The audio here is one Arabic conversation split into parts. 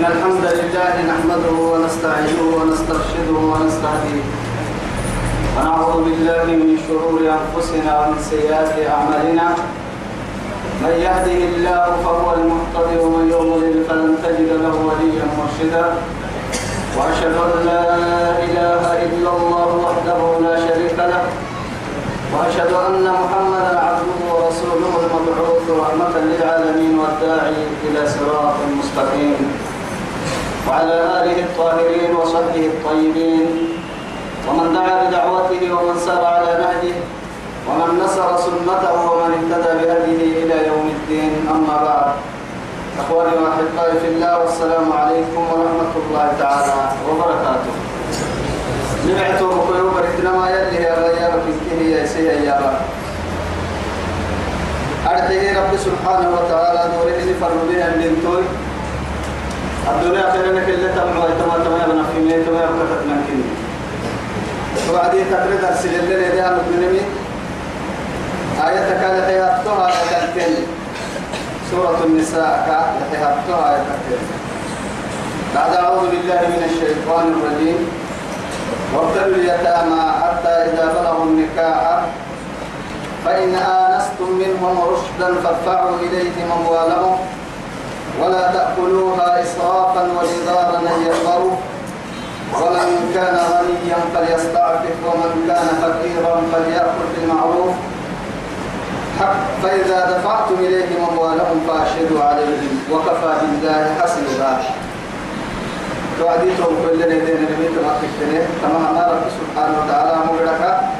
إن الحمد لله نحمده ونستعينه ونسترشده ونستهديه. ونعوذ بالله من شرور أنفسنا ومن سيئات أعمالنا. من يهده الله فهو المهتدي ومن يضلل فلن تجد له وليا مرشدا. وأشهد أن لا إله إلا الله وحده لا شريك له. وأشهد أن محمدا عبده ورسوله المبعوث رحمة للعالمين والداعي إلى صراط مستقيم. وعلى آله الطاهرين وصحبه الطيبين. ومن دعا بدعوته ومن سار على نهجه ومن نصر سنته ومن اهتدى بهديه إلى يوم الدين. أما بعد أخواني وأحبائي في الله والسلام عليكم ورحمة الله تعالى وبركاته. نبعتوا بكيو بركنا ما يلي يا في يا سيا يا با أرحيه رب سبحانه وتعالى دوره بها من توي. الدنيا خيرنا كل تمام ويتما تمام بنا في ميت تمام وكتت من كني وبعدين تقريد أرسل لنا ده المؤمنين آية كانت حياتها آية سورة النساء كانت حياتها آية بعد أعوذ بالله من الشيطان الرجيم. وابتلوا اليتامى حتى إذا بلغوا النكاح. فإن آنستم منهم رشدا فادفعوا إليهم أموالهم. ولا تأكلوها إسرافا وجدارا أن يكبروا ومن كان غنيا فليستعفف ومن كان فقيرا فليأكل بالمعروف. حق فإذا دفعتم إليهم أموالهم فأشهدوا عليهم وكفى بالله حسيبا توعديتهم كل ندين نبيت ما تكتنه تمام رب سبحانه وتعالى مغرقا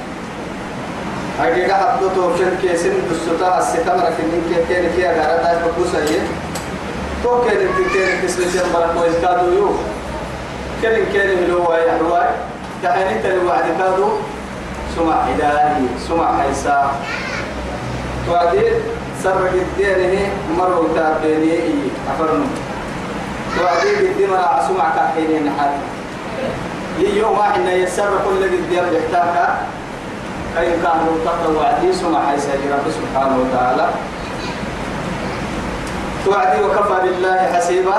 حقيقة حدثوا في الكيسين دستتا الستمرة في النين كي كي أغارة داش بقوسة يه تو كي نتكين تسلسل برق وإزدادوا يو كلم كلم لو يحوى تحنيت الوعد كادو سمع إلهي سمع حيسا توعدي سرق الدينه مروا تابيني أفرنو توعدي بالدمر عسمع كحينين حد يوم واحد يسر كل الديار بيحتاجها كي كانوا تقرأ وعدي سمع حيسا رب سبحانه وتعالى توعدي وكفى بالله حسيبا.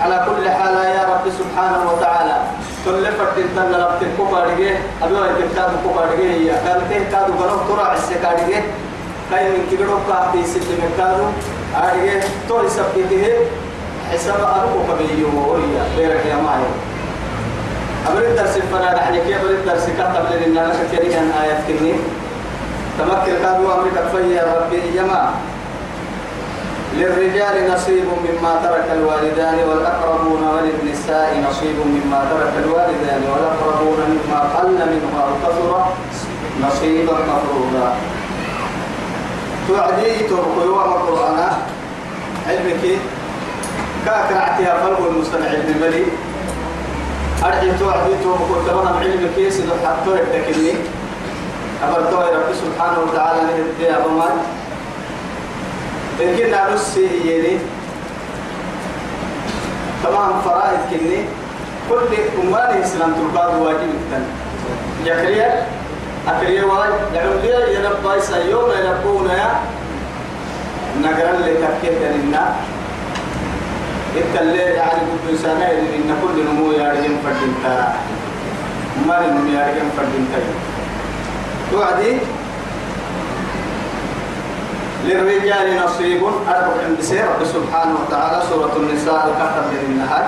على كل حال يا رب سبحانه وتعالى كل فرد تن رب تكوبارجه أبي وين كتاب كوبارجه هي كان تيه كادو بنو ترى السكارجه كاي من كيلو كافي ست مكادو أرجه تو يسبته حساب أروك كبيو ويا بيرك يا ماي أبرد درس فنا نحن كيف أبرد درس كتب لنا لك كريان آيات كني. تمكن كادو أمريكا فيا ربي يما للرجال نصيب مما ترك الوالدان والأقربون وللنساء نصيب مما ترك الوالدان والأقربون مما قل منه أو كثر نصيبا مفروضا. توعدي تركوا القرآن. علمك. كاكرعتها فرق المستمع ابن ملي. أرجع توعدي تركوا تمام علمك. سيدو حتى التكني أبرتوا رب سبحانه وتعالى نهدي أبمان إن كنا نسي يلي تمام فرائد كني. كل أمان إسلام تلقاد واجب التن يكريا أكريا واجب. لعم ليا ينبى سيوم ينبون يا؟ نقرأ لتكيت لنا التلي يعني كل سنة إن كل نمو يارجم فردينتا ما نمو يارجم فردينتا توعدي للرجال نصيب. أربع عند سير رب سبحانه وتعالى سورة النساء الكتب من النهار.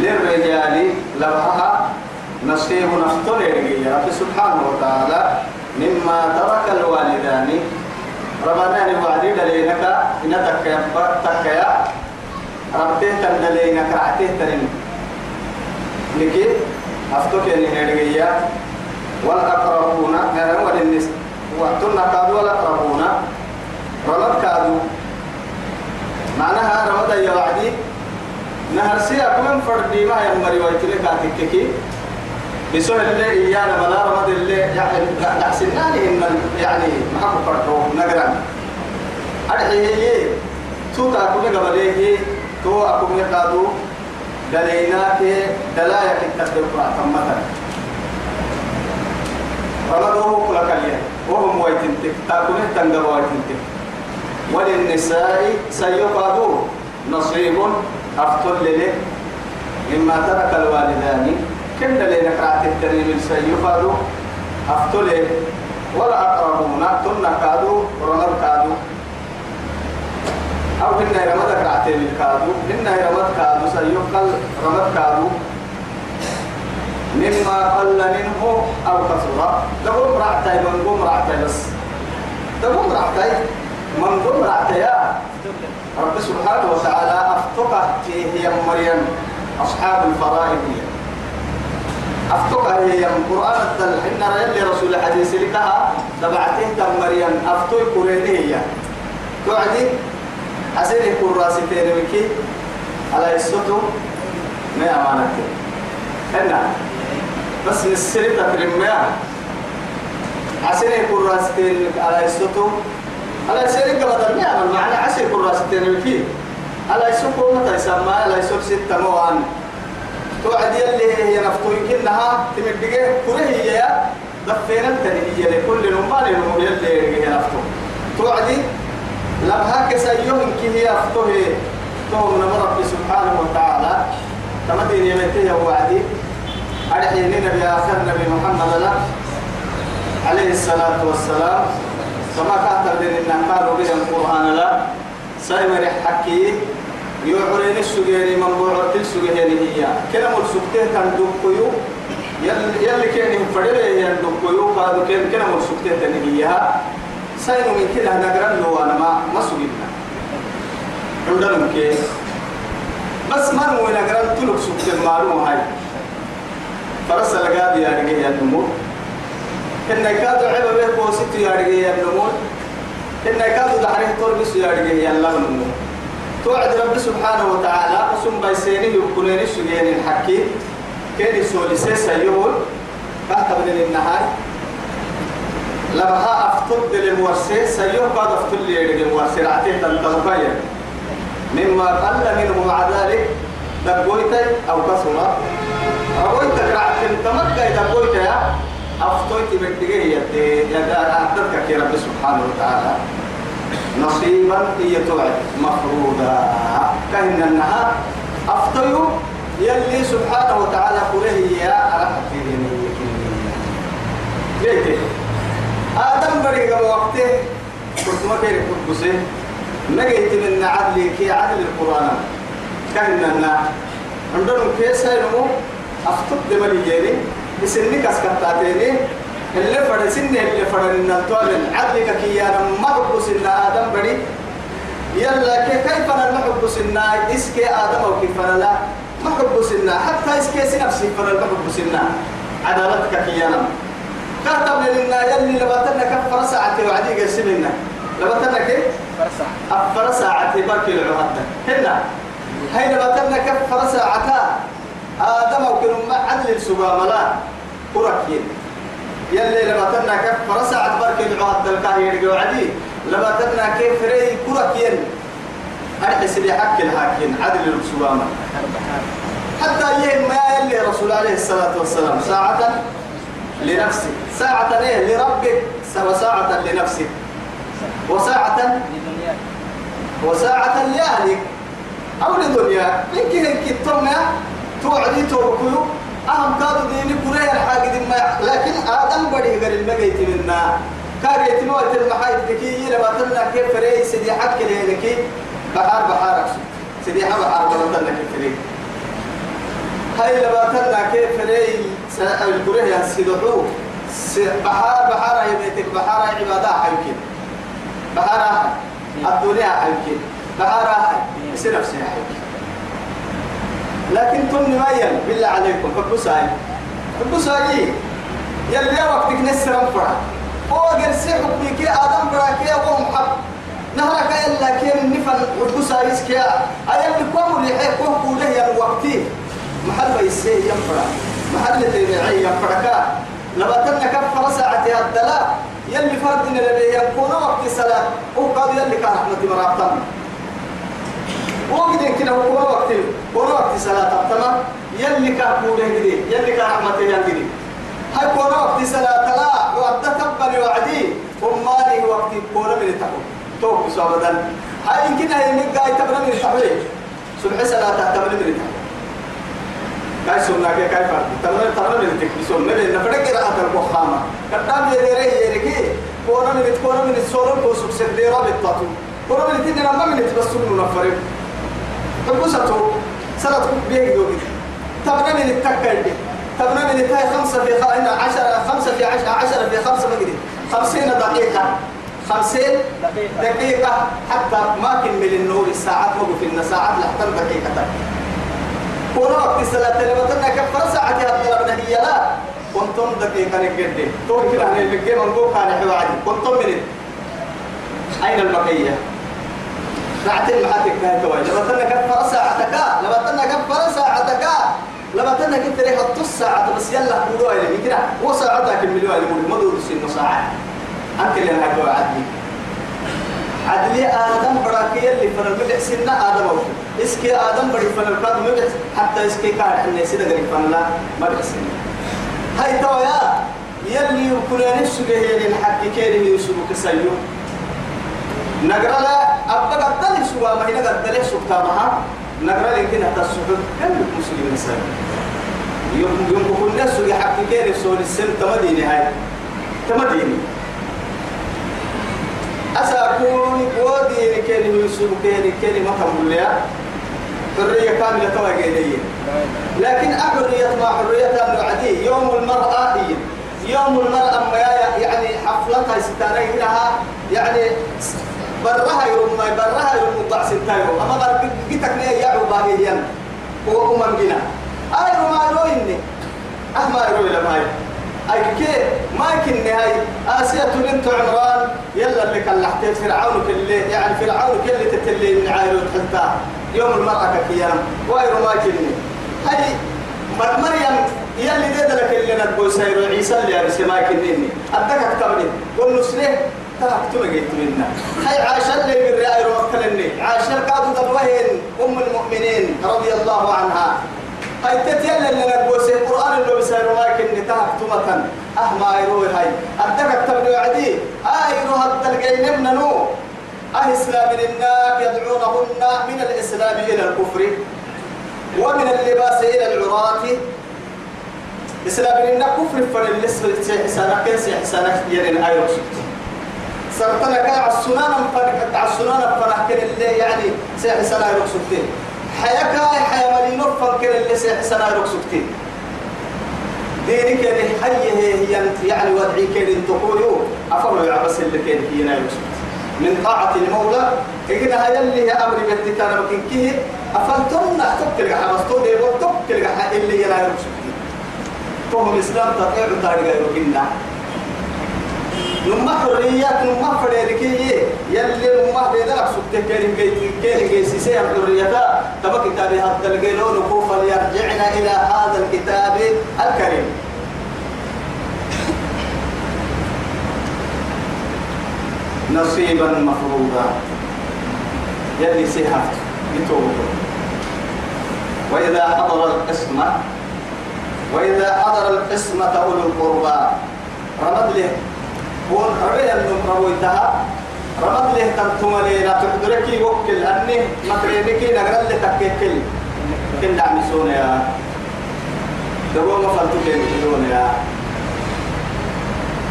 للرجال لبها نصيب. نختار يا رب سبحانه وتعالى. مما ترك الوالدان. ربنا وعدي دلينك. إن تكيا تكيا ربته تندلينك رعته ترين. لكي أفتك يعني هدية والأقربون. وللنساء وأتنا كادوا والأقربون رمض كادو معناها رمض يا وعدي نهر سيا كمان فردي ما يمري ويتلي كاتككي بسهل اللي إيانا ملا رمض اللي يعني نحسناني إن يعني ما حكو فردو نقران أدعي هي تو تأكل قبليه تو أكو مقادو دليناك دلايا كتبت مثلا. رمضه كل كلية. وهم ويتنتك تاكله تنقر ويتنتك. وللنساء سيقادوا نصيب أفتل لي مما ترك الوالدان. كن لنا كرات التريم السيفادو أفتل ولا أقربون تنا كادو رمض كادو أو هن رمض كراتين الكادو هن رمض كادو سيقل رمض كادو مما قل منه أو كثر. لهم رعتي من قوم رعتي بس. لهم رعتي من قوم رعتي رب سبحانه وتعالى أفتقه هي مريم أصحاب الفرائض. أفتقه هي قرآن الدل. إن رأي رسول الحديث لكها تبعته تم مريم. أفتوي قريني هي. توعدي؟ حسين يكون راسي تيري وكي على السطو. ما أمانك؟ هنا. بس نسري تكرمها حسين يكون راسي على السطو. على سيرك بدل ما عسى يكون راسي تيري وكي على السطو متى يسمى على السطو ستة موان. توعد يلي هي نفتو يمكنها تمدقه. كره هي دفينا التنهية لكل نمان يلي يلي هي نفتو توعدي لم هكذا سيوم كي هي أفتوه. تو من رب سبحانه وتعالى. كما دين يمته وعدي. أرحي نبي آخر نبي محمد له عليه الصلاة والسلام. كاتب لنا إن قالوا به القرآن لا. سيمر حكي يعرين السجيري من بعرت السجيري هي. كلام السكتة تندقيو يلي يلي كان فريلة يندقيو قالوا كان كلام السكتة تنهيها سينو من كده نقرأ له أنا ما ما سجلنا عندنا كي بس ما نو نقرأ تلوك سكت المعلومة هاي. فرس لقاد يا رجال يا إن كادو عيب به بوسيت يا رجال يا نمو إن كادو دحره تربس يا رجال يا الله نمو توعد رب سبحانه وتعالى قسم بيسيني يكونين السجين الحكي كان يسولي سيسا يقول كاتب النهار. لما أفتد للمورسي سيوه قد أفتد للمورسي رعتيه تنتظفيا مما قل منه مع ذلك دقويتي أو كسرة أقويتك رعتين تمكى دقويتي أفتويتي بالدقية يا أعتدك يا رب سبحانه وتعالى. نصيبا هي توعد مفروضا كهن النهار أفتيو يلي سبحانه وتعالى قوله يا أرحتي ليه آدم بريق وقته كنت ما كيري كنت بسي نجيت من عدل كي عدل القرآن. كهن النا عندهم كيس هيرمو أفتق دمالي جيري. بسني كسكتاتيني اللي فرد سن اللي فرد إن الطوال عدل كي أنا ما حب سن آدم بري يلا كي كيف أنا ما حب سن إسكي آدم أو كيف أنا لا؟ ما حب سن حتى إسكي سنفسي فرد ما حب سن عدالتك كي أنا كاتب لنا يلي لبتنا كفر ساعة وعدي قسمنا لبتنا كيف؟ أفر ساعة. بركي العهد هنا هاي لبتنا كفر ساعة. آدم وكن ما عدل السبا ملا قركين يلي لبتنا كفر ساعة بركي العهد الكاهي وعدي. لبتنا كيف ري قركين أرحس لي حق الحاكين عدل السبا حتى يهم ما يلي رسول عليه الصلاة والسلام. ساعة لنفسك. ساعة إيه؟ لربك. وساعة لنفسك. وساعة وساعة لأهلك. أو لدنيا يمكن إنك تتمنى توعدي توكلوا أهم كادوا ديني كوريا الحاجة دي ما. لكن آدم بدي غير المجيت منا. كاريت موت المحايد دكي. لما تلنا كيف فري. سدي حق لك بحار بحارك سدي حق بحار لما كيف فري. هاي لما تلنا كيف فري. الكوريا يسيدحوه بحار بحار يبيتك بحار عبادة يمكن بحار الدنيا يمكن بحار يصير نفسها يمكن لكن تم ميل بالله عليكم فبساي فبساي يلي وقتك نسر أنفرا. هو قرسي حبيك آدم براكي أبو محب. نهرك إلا كين النفن والبساي اسكيا أيام بكم اللي حيكون قوله يا وقتي محل بيسيه ينفرا. محل تبعي ينفركا. لما تنا كفر ساعة الدلاء. يلي فردنا لدي يكون وقت الصلاة وقال يلي كان رحمة مرابطان وقت كده هو وقت هو وقت صلاة. تمام؟ يلي كان قوله كده يلي كان رحمة يلي هاي كون وقت صلاة. لا وقت تبني وعدي. ومالي وقت كون من تقول توك سوابدا هاي يمكن هاي من قاعد تبني من تقول سبح صلاة تمن من كاي سنة كي كاي فرد تمن تمن من تكبسون من نفرق قراءة البخامة كتاب يديري يريكي كونا من كونا من السولر كوسك سديرا بالتاتو. كونا من تدين ما من تبسون منفرق تبسطو سنة بيه دوغي تمن من التكر دي تمن من التاي خمسة في عشرة خمسة في عشرة عشرة في خمسة مجري خمسين دقيقة. خمسين دقيقة. حتى ما كمل النور الساعات وقف إن ساعات لحتى دقيقة. كون وقت الصلاة لما تنا كفر ساعة هذا هي لا. كنتم دقيقة نقدر تو كده هني بقى من فوق كان حوالي. كنتم من أين البقية؟ ساعتين معاتك كان توي لما تنا كفر ساعتك لما تنا كفر ساعتك لما تنا كنت ريح الطس ساعة بس يلا قولوا لي كده وساعتك المليون اللي مدور سنة ساعة أكل لنا كوا عدلي عدلي آدم براكي اللي فن المدح سنة آدم أوف إسكي آدم بري فن البلاد مدح حتى إسكي كار حنا سيدا غريب فن لا مدح سنة. هاي توايا يلي يكون نفسه هي الحق كيري يوسف كسيو نقرأ لا أبقى قدل سوا ما هنا قدل سكتا معها نقرأ لكن حتى السحب كم مسلم إنسان. يوم يوم بكون نفسه حق كيري سول السن؟ تمديني هاي. تمديني. أسأكون ودي كان يوسف كان كان ما كمل حرية كاملة توجيهية لكن أحرية ما حرية العدي يوم المرأة هي. يوم المرأة يعني حفلتها ستانين لها يعني برها يوم ما برها يوم مطلع ستايو أما بر جيتك نيا يا عباهيا هو أمم جنا أي ما يرويني أهما يروي لما أي كي ما يمكن هاي. آسيا بنت عمران. يلا اللي كلحتي فرعون كله يعني فرعون كله تتلي من عائلة حتى يوم المرأة كيام وايرو ما كني. هاي مريم يلي ديد لك اللي نتقول سيرو عيسى اللي أرسي ما كنيني أدك أكتبني. قل نسله هاي عاشر اللي يقري عائلة وكلني عاشر كادو دبوهن أم المؤمنين رضي الله عنها. هاي تتيلا اللي نقول سي القرآن اللي بسيرو ما كني تاكتو أه ما يروي هاي. أدك أكتبني وعدي. آيرو هالتلقين من نو. أه إسلام الناك يدعونهن من الإسلام إلى الكفر ومن اللباس إلى العراة إسلام الناك كفر فللسل سيحسانا كن سيحسانا يعني آيرو سرطنا كان عالسنان فرق عالسنان فرق كن اللي يعني سيحسانا آيرو سكتين. حياك حيا ملينو فرق كن اللي سيحسانا آيرو سكتين. دينك يعني حي هي يعني ودعي كان تقولوا أفضل يا بس اللي كان هنا يوسف من طاعة المولى إذا هاي اللي هي أمر بيتكار ممكن كيه أفلتم تبكي حبستو دي وتبكي اللي يلا يوسف فهم الإسلام تطيع تاريخ يوكينا نما حريات نما فريدكي يلي نما بيدرك سكت كيري كيري كيري كيسي سيام حريتا تبا كتابي هذا الجيلون وكوفا ليرجعنا إلى هذا الكتاب الكريم. نصيبا مفروضا. يلي سيحفت يتوبوا وإذا حضر القسمة وإذا حضر القسمة أولو القربى رمد له هون ربيع النم رويتها رمد له تنتم لينا تحضرك وكل أني مكرينك نقرأ اللي تكيكل كن دعم سونا يا. ما فلتو كين يا.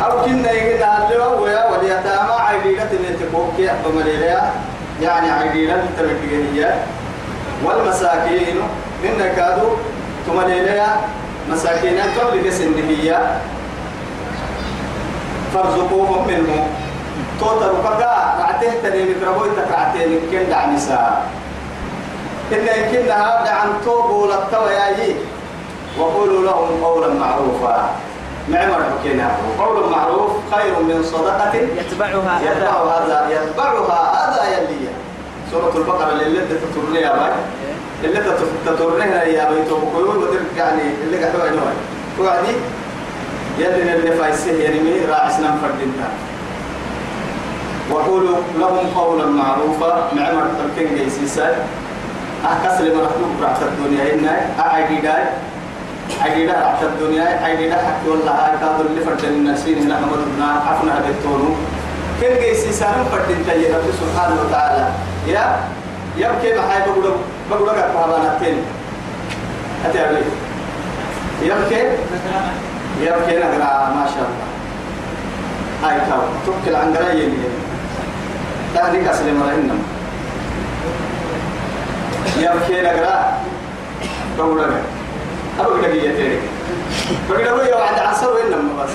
أو كنا يجينا اللي ويا واليتامى عيديلة اللي تبوك يا بمليلة يعني عيديلة تركية والمساكين إن كادوا تمليلة مساكين قبل كسن هي. فارزقوهم منه توتر وكذا رعته تني مكربوي تكرعتين كن دع نساء. إن كنا هذا عن توب ولا التوياي وقولوا لهم قولا معروفا. معمر حكينا قول معروف خير من صدقة يتبعها يتبعها هذا يتبعها هذا يلي سورة البقرة اللي انت تطرني يا باي اللي انت تطرنيها يا باي ودرك يعني اللي قاعد يوعدوا توعدي يلي اللي فايسه يعني مي راعسنا فردينتا. وقولوا لهم قولا معروفا معمر تركين جيسيسا أحكس لما رحمه برعت الدنيا إنا أعيدي داي. عيدي دا رعت الدنيا عيدي دا حكي والله هاي اللي فردين النسين هنا محمد بن عفنا هذا التونو. كن جيسيسا هم فردين تاي رب سبحانه وتعالى. يا يبكي محاي بقولوا بقول لك بابا نتين أتعبي يبكي يبكي نقرأ ما شاء الله. هاي كاو توكل عن قراية تهديك أسلم رهنم يبكي نقرأ بقول لك. أبو لك يتيري بقول لك يا واحد عصر وإنما بس.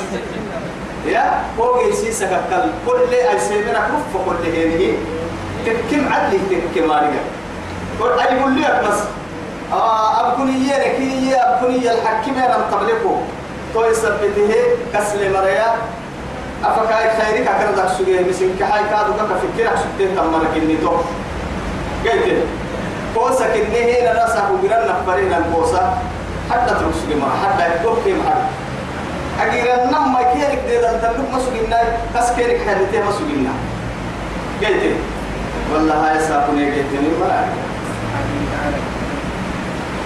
يا فوق يسيسك كل كل أي سيمنا كف كل هذه تكم عدل تكم مارجا قل أي يقول لك بس. آه أبكني يا كي أبكني الحكيم أنا مقبلكم تو يثبته كسل مريا. أفكاي خيرك أكرد أسوجي مسين كحاي كادو كك فكر أسوجي تمر كني تو. قلت كوسا كني هنا ناسا كبيرا نفرين الكوسا حتى ترسل ما حتى يكتب كم حد أجيرا نم ما كيرك ده ده تلوك ما سجينا كاس كيرك حدته ما سجينا قلت والله هاي ساكوني قلت لي مرا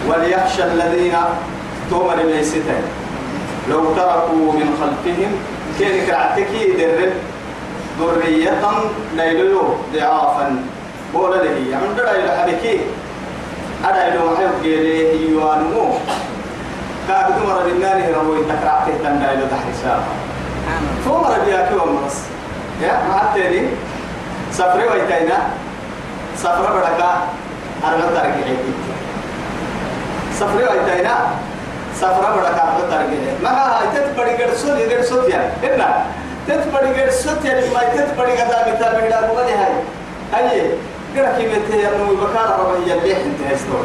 وليخشى الذين تومر ميستين لو تركوا من خلفهم كيرك رعتكي در ذرية ليلو ضعافا. بولا له عند ليلو حبكي. أدا لو محيو كيري يوانمو كاك دمر بالنار روي تكرع تهتن ليلو تحرسا فمر بياكي ومرس يا معتني سفري ويتينا سفر بدكا أرغب تركي سفري ويتينا سفر بدكا أرغب تركي ما هاي تتبري قرصو دي قرصو تيا إنا تتبري قرصو تيا لما تتبري قدا مثال بيدا بغني هاي هاي قرأ كيمته يرنو بكار ربا يليح انت هستور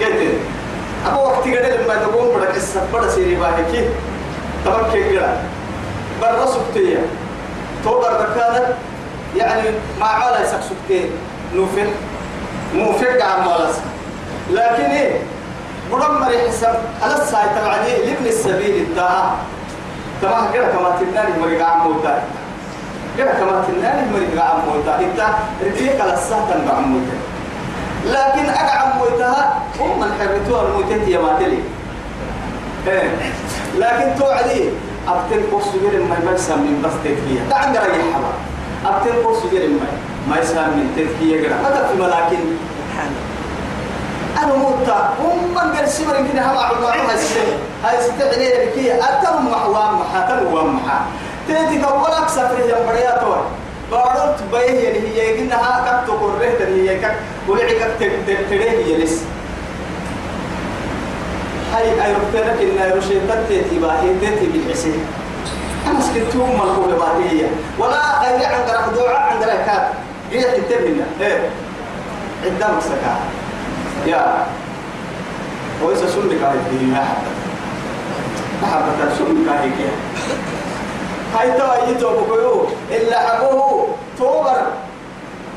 قلت أبو وقت قد لما تقوم بدك السفر سيري باهكي تبكي قرأ برا سبتيا تو بركانت يعني ما علا يسك سبتي نوفل موفق عن مالس لكن إيه؟ مرمر حسب على الساعة تبعدي لابن السبيل الداء. تمام كده كما تناني مرقع عن موتا كده كما تناني مرقع عن موتا انت رجيك على عن موتا لكن أقع موتها هم من حرتوها الموتات يا ماتلي. إيه. لكن توعدي أبتل قرص غير ما يبسم من بس تذكية. ده عند رأي حلا أبتل قرص غير ما يسمى من تذكية غير هذا في ملاكين أنا موتا هم من قال سمر يمكن هم أعلم هاي السنة هاي استعلي لكي أتم محوام محاتم ومحا تيجي كولك سفر يا برياتور بارد بيه اللي هي إنها كت تقرره تري هي كت ولعك تتريه يلس هاي أيرتنا كنا يرشي تتي باهي تتي بالحسين أنا سكتهم ملكوه باهية ولا غير عند رح دوعة عند ركاب جيت تتبنا إيه. عندما سكا يا وإذا سنك هاي ما حتى ما حتى سنك هاي كيا هاي توا يتو بكيو إلا حبوه توبر.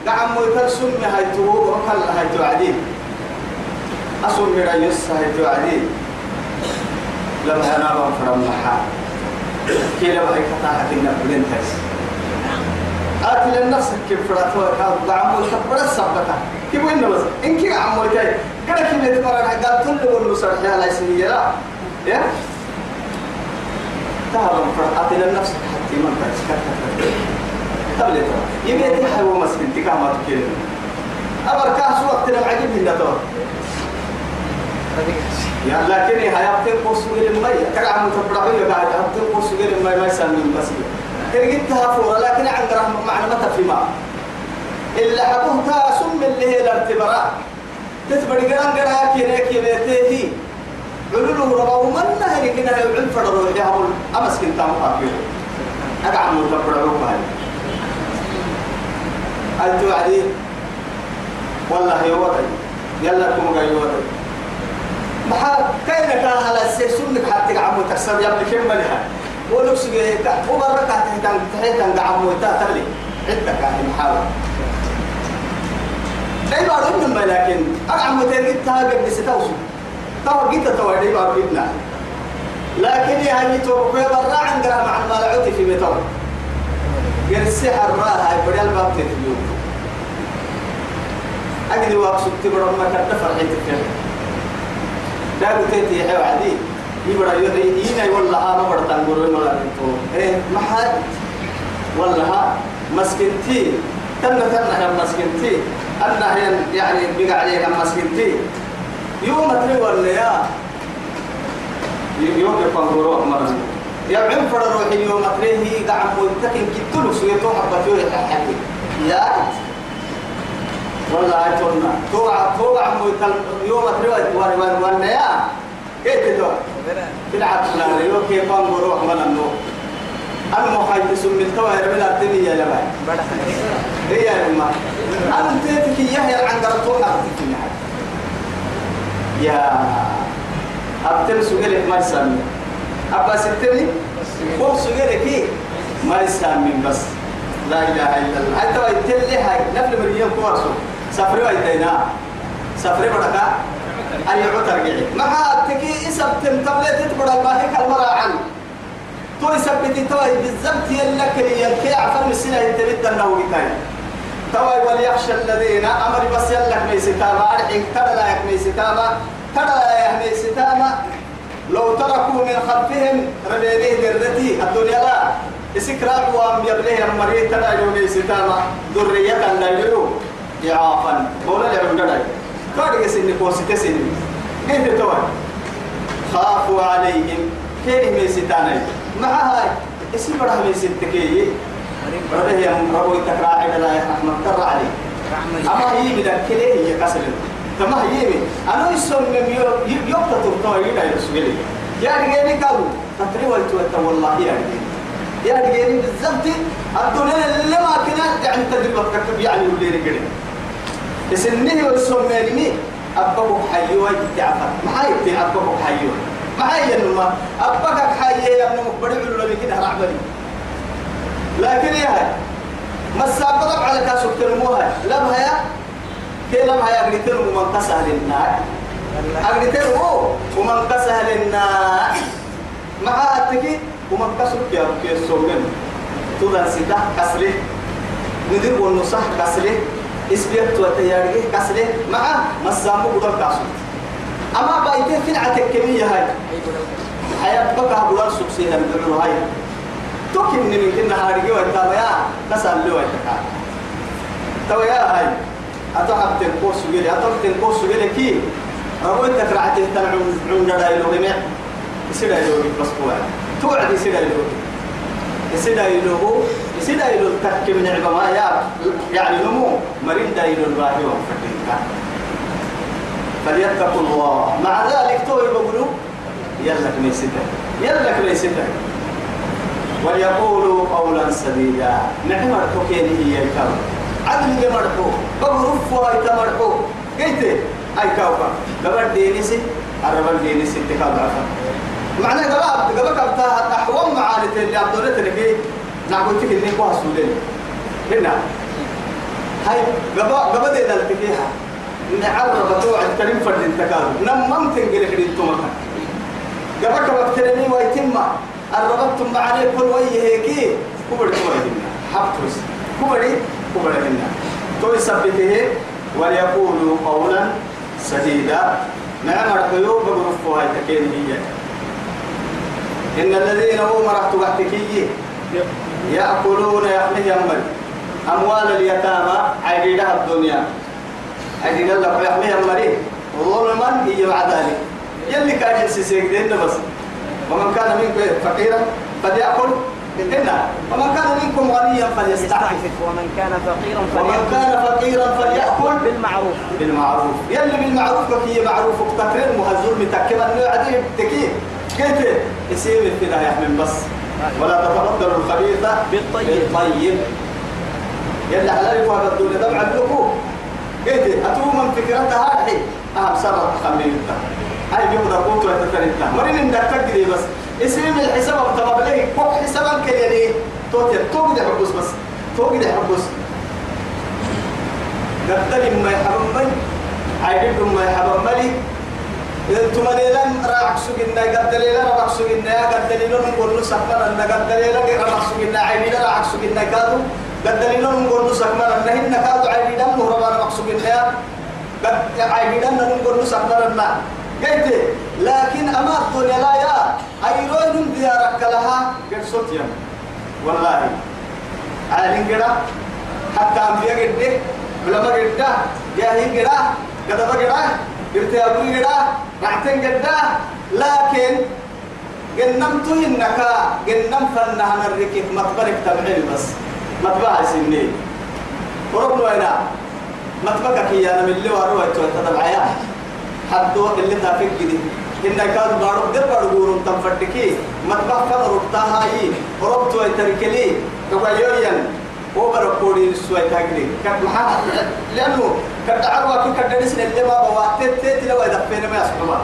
نعم ويتر سنة هاي تو وكل هاي تو عديد. أسن من يس هاي تو عديد. لما أنا بفرم محا كي لو هاي كتاحة النبلين تس آتي لنفسك كيف فراتوا كان دعمو الحبرة السبتة كيف وين بس؟ إن كي عمو تاي كده كي بيتمرن قال كل والله صار يا ليس يا يا؟ تعلم فرحتي لنفسك حتى ما تسكت قبل ترى. يبي تحي ومسكين تكامل كده أمر كاس وقت لم عجب هنا ترى. يا لكن هي أبتل قص غير المية كعم تبرعي بعد أبتل قص غير المية ما يسمى المسجد ترجتها فورا لكن عند رحمة معلومات في ما إلا حبوه تاسم اللي هي الارتباط تتبري قران قران كي ريكي بيتيه علوله ربا ومن نهر كنا يعلم فرضو يهبل أمس كنت أمقاكي أقعد متبرعوك هاي. أنتو عدي والله يوضي يلا كم قاي يوضي محا كاين كان على السيسون حتى عمو تكسر يا ابن كم ملها ولو سجى وبركة تهتم تهتم عمو تاتلي عدة كان محاول أي بعض من لكن أقعد مترجت تاجر بستوسو تو جيت تو دي بعض جدنا لكن يا هني تو كوي برا عند مع المالعوت في متور غير السحر راها هاي بدل باب تتبيو أجد واقصد تبرم ما كنت فرحت كده لا قلت يا عدي يبرا يدي ينا والله أنا برا تنقول ولا انتو إيه ما حد والله مسكنتي تنا تنا هم مسكنتي أنا هي يعني بقى عليها مسكتي يوم تري ولا يا يوم يكون روح مرة يا عم فرد روحي يوم تري هي قاعد متكن كتلو سويتو حبتو يحكي يا والله أتونا توع ميتل يوم تري ولا ولا ولا يا كيف تدور؟ لا يوم كيف روح من النور خايف سم التوى يرمي الدنيا يا لبعي هي يا ما أنت تكي يحيى عن قرطوها يا أبتل سجلك ما يسمي أبا ستني؟ فوق سجلك ما يسمي بس. لا إله إلا الله. حتى ويتل لي هاي نفل مريم كوارسو سفري ويتينا سفري بدك عطر جعي مع تكي إسب تمتبلت تبرد الله كالمرا عنه توي سبتي توي بالزبط يلك يلكي عفر السنة يتبت النووي تاني توي وليخشى الذين أمر بس يلك ميستاما أرحيك ترى لا يك ميستاما ترى لا يك ميستاما لو تركوا من خلفهم ربينيه درتي الدنيا لا. اسكراب وام يبليه المريض ترى يوم ميستاما ذرية لا يلو إعافا مولا لعم قدر كاري سنة كوسي سنة كيف توي خافوا عليهم كيف ميستانا مع هاي اسم بره من ستكي بره هي ربو تكراعي لا رحمة ترى عليه أما هي بدك كله هي كسر تما هي من أنا يسون من يو يو تطور يدا يسوي يا رجالي كابو تطري والتوت والله يا رجالي يا رجالي بالضبط الدنيا اللي ما كنا يعني تدريب تكتب يعني ولي رجالي اسنه ويسون مني أبوه حيوي تعفر ما هي تعبوه حيوي ما هي النما أبقى حي يا ابن مقبري ولا كده رعبني لكن يا هاي ما السابق على كاسو تلموها لم هيا؟ كي لم هيا أقريتين ومن قسها للنار أقريتين ومن قسها للنار مع التكي ومن قسو كيا كيا سوغن تودان سيدا كسله ندير ونصح كسله اسبيت وتياري كسله مع مسامو قدر كاسو. أما بايتين في العتكمية هاي. حياة بقى بلان سبسيها من هاي. توكن من كنا هارجي وانتابا يا نسأل له وانتكا تو يا هاي أتحب تنقوس جيلي أتحب تنقوس جيلي كي؟ ربو إنت كرعته تنعون عون دايلو غمع يسيدا يلو بس قوة توعد يسيدا يلو يسيدا يلو يسيدا يلو تكي من عبما يا يعني نمو. مريد دايلو الباهي وفتنكا فليتقوا الله. مع ذلك تو يقولوا يلك ميسيتا يلك ميسيتا وليقولوا قولا سديدا. نحن مرحوكين هي الكون عدل مرحو. بغرف واي تمرحو قلت أي كوكا قبل دينيسي الربل دينيسي اتكاد عفا معنى قبل قبل كبتا أحوام معاني اللي عبدولت نعقول تك إني قوها سولين هنا هاي قبل قبل دي دلتكيها نعرب توع الكريم فرد التكاد نمم تنقل خدي التومك قبل كبت ترمي ويتم الربطتم معنا كل وجه هيك كبر كبر حبتوس كبري كبر منا توي سبته وليقولوا قولا سديدا نعم القيوب بغرفوا هاي تكين هي. إن الذين هم رحتوا بحتكي يأكلون يحمي يمر. أموال اليتامى عيدها الدنيا. عيد الله يحمي يمري. ظلما هي مع ذلك. يلي كان ينسيسيك دين بس. ومن كان منكم فقيرا فليأكل إنا ومن كان منكم غنيا فليستعفف. ومن كان فقيرا ومن فليأكل كان فقيرا فليأكل بالمعروف. بالمعروف. يلي بالمعروف كي معروف تكرر مهزول متكبر انه عدي تكي قلت يسير في من بس. ولا تتبدلوا الخبيث بالطيب. بالطيب. يلي حلال فهذا الدنيا دمع لكم. قلت أتو من فكرتها هذه أهم سرط خمينتا هاي بيوم دقوت وتترنتا مرين إن دكتك دي بس. اسم الحساب. طبعا بلاقي كوك حسابا كيلي توتي توقي حبس بس. توقي حبس قدل ما يحرم مي. عيد ما يحرم ملي أنتم ليلا راعك سجنا قد ليلا راعك سجنا قد ليلا نقول سكر ان قد ليلا راعك سجنا عيد راعك سجنا كادو قد ليلا نقول سكر ان هن كادو عيد دم ربنا راعك سجنا قد عيد دم نقول سكر ان قلت لكن أما الدنيا لا يا أيرون ديارك لها. قد صوت والله. عالين كده حتى أنبياء قد علماء قدا جاهي قدا قدا قدا قلت يا أبوي قدا رعتين قدا لكن جنمت إنك جنم فنها نركك مطبرك تبعين بس. مطبع سنين وربنا وين مطبقك هي أنا من اللي وروي تتبعيا حدو اللي تافك جدي. إن كان بارو ده بارو غورم تنفردكي. مطبخ كان ربطها هاي. وربط ويتركلي. كواليوين هو بركوري سوي تاجري كان محا لأنه كان دعوة كي كان دنس اللي ما بوا. تت تت لو إذا فينا ما يسمع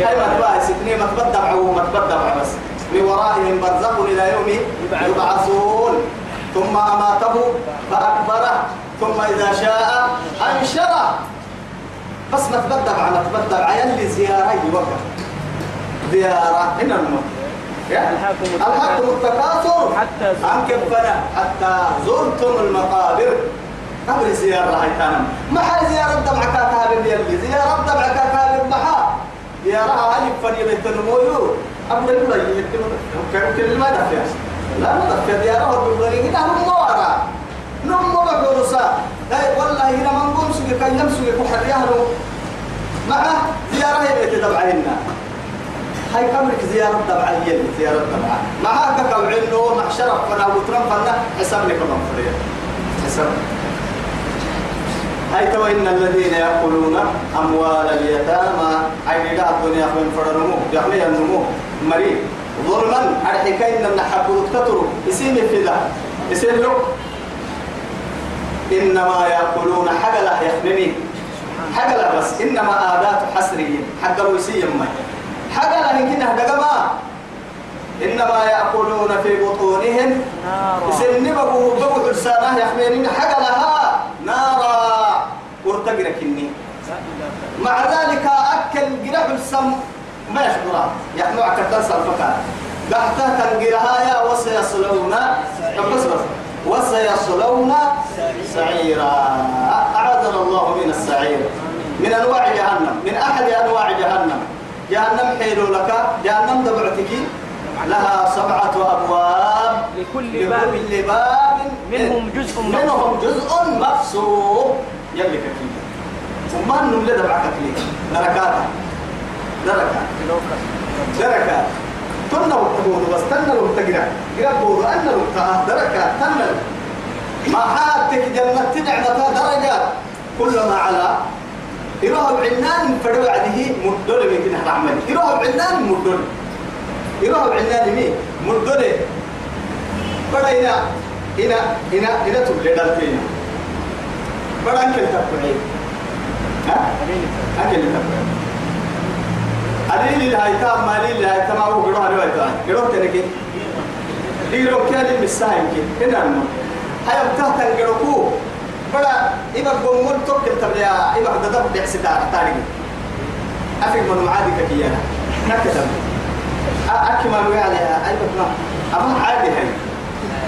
هاي مطبخ ستني مطبخ دعوة مطبخ دعوة بس. من ورائهم برزخ إلى يوم يبعثون. ثم أماته فأكبره. ثم إذا شاء أنشره. بس ما تبدع ما تبدع يلي زيارة يوقف. زيارة. هنا الموت الحق التكاثر حتى كفنا حتى زرتم المقابر. قبل زيارة هاي تنم ما حال زيارة دمع كاكابر يلي. زيارة دمع كاكابر محا زيارة هاي فني بيت النمويو أبدا يقول لي كل ما دفع لا ما دفع زيارة وبيقولي هنا هم ورا نمو بقولسا لا والله هنا من قوم سوي كان يمسوي كحريها له مع زيارة هي بيت دمعينا هاي كمرك زيارة دمعية زيارة دمعة معها كم عنه مع شرف فنا وترم فنا حساب لك من فريق؟ حساب هاي تو إن الذين يأكلون أموال اليتامى عين لا الدنيا من فرنمو يحمي النمو. مريض ظلما على حكاية إن نحبوا تتروا يسيني في ذا يسير له. إنما يأكلون حقلا يخمني حقلا بس إنما آدات حسرية حق الوسية ما حقلا يمكن هذا إنما يأكلون في بطونهم. نارا. سنبه بقوا حسانه يحملين حقلها. نارا. ورتقرا كني. مع ذلك أكل جرح السم ما يشعر. يحمل عكتان سلفكا قحتها تنقرها يا وسيصلون. وسيصلون سعيرا. أعاذنا الله من السعير. من أنواع جهنم. من أحد أنواع جهنم. جهنم حيل لك جهنم دبعتك. لها سبعة أبواب. لكل باب. لكل باب. منهم جزء منهم جزء مقصور يلي كتير ثم أنهم لدى بعك دركات دركات دركات تنا وتقول بس تنا لو تقرا قرا بود أن لو تأه دركات تنا ما حاتك جنة نعمة درجات. كلما على يروح بعنان فدو عده مدول من كده عمل يروح بعنان مدول يروح بعنان مين مدول بڑا هنا هنا هنا هنا تبلي دلتين بڑا انكل تبعي ها؟ انكل تبعي أدين الهايتام مالي الهايتام أو قروها الهايتام قروه تنكي ديرو كان المساهم كي. هنا المو هاي بتاعت القروكو بڑا إبا قومون توكل تبليا إبا قد دب دحسي تاريخ أفك من معادي كيانا. نكتب. أكمل عليها أيضا ما. أما عادي هاي.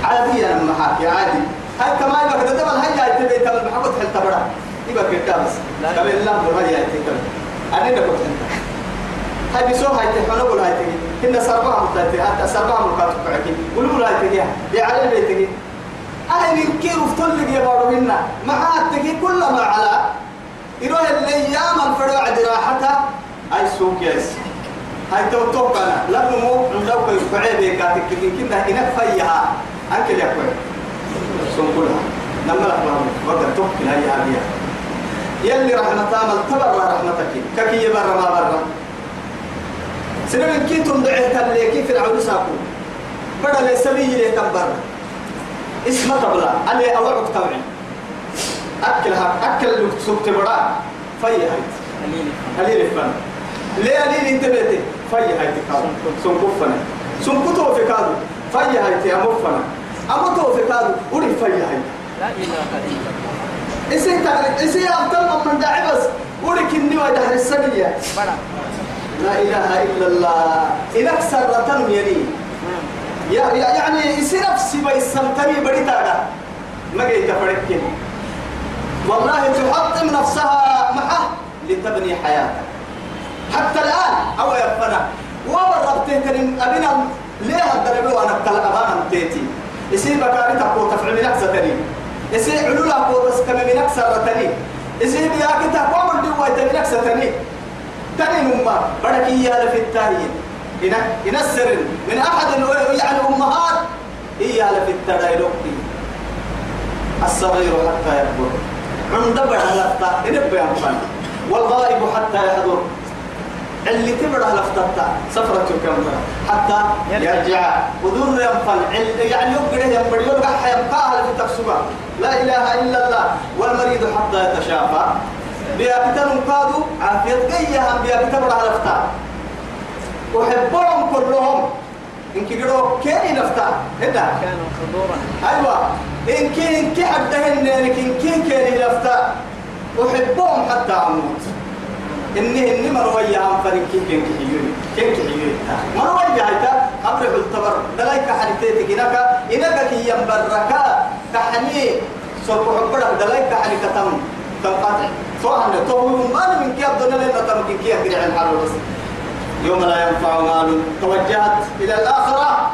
عادي أنا معك يا عادي. هاي كمان يبقى كده تبع هاي جاي تبي تبع محبط حل تبرع يبقى كده بس. قبل الله ما جاي تبع أنا ده كنت هاي بيسوي هاي تحنا ولا هاي تجي. هنا متأتي حتى سربها مكاتب بعكي ولو لا تجي. دي على البيت تجي أهل يمكن وفتل لي يا بارو منا. مع تجي كل ما على. يروح الأيام الفرع راحتها أي سوق يس هاي تو تو كنا لا مو عندك كوي فعي بيكاتك تجي كنا هنا فيها. أنك يا كوي سنقولها لما تبغى وقت توك لا يا أبيها يلي رحمة تامل تبر رحمتك. ككي يبر ما بر سنين كنتم دعيت اللي كيف العود ساكو بدل السبي اللي تبر اسمه قبلا اللي أوعد توعي أكلها أكل اللي سكت برا فيا هاي. قليل قليل الفن ليه قليل أنت بيتي؟ فيا هاي تكادو سنكفنا سنكتو في كادو. فيا هاي تي أمفنا أمتو في كادو. ولي فيا هاي. لا إله إلا الله. إسي تعرف إسي أبطل من داعي بس. ولك إني ودهر السنية. لا إله إلا الله. أكثر يلي. يا يا- يعني إسي نفسي بيسمتني بدي تادا ما جيت فرقين والله تحطم نفسها معه لتبني حياتك. حتى الآن أو يفنى وبربتين كريم أبنا ليه الدربي وأنا كلا أبانا تيتي يصير بكاري تقول تفعل نفسه تاني يسي علولا قوتس كم من أكثر تاني يسي بيا كتا قوم الدوا من أكثر تاني تاني نما بدك إياه في التاهين السر من أحد يعني أمهات. إياه في التدايلوك الصغير حتى يكبر. عند بدها لفتا إن بيان والغائب حتى يحضر. اللي تبرع لفتتا سفرة كم حتى يرجع. ودور ينفل. يعني يبقى ينبري يبقى حيبقى في تكسبة لا إله إلا الله. والمريض حتى يتشافى. بيابتن قادوا. عافية قيها. بيابتن برع لفتا أحبهم كلهم. إن كيرو كيني لفتا هدا. كانوا خضورا. أيوة. إن كي إن كي حدهن إن كي كيني لفتا أحبهم حتى أموت. إني إني مروية عن فريق كي كين كحيوني كين كحيوني مروية هيتا؟ أبرح التبر دلايك حنيتي كناك إنك كي ينبركا كحني سوف حبرك دلايك حني كتم. تنقطع. فهنا تو ما من كي أبدنا لنا تمكن كي أدري عن حاله بس. يوم لا ينفع مال توجهت إلى الآخرة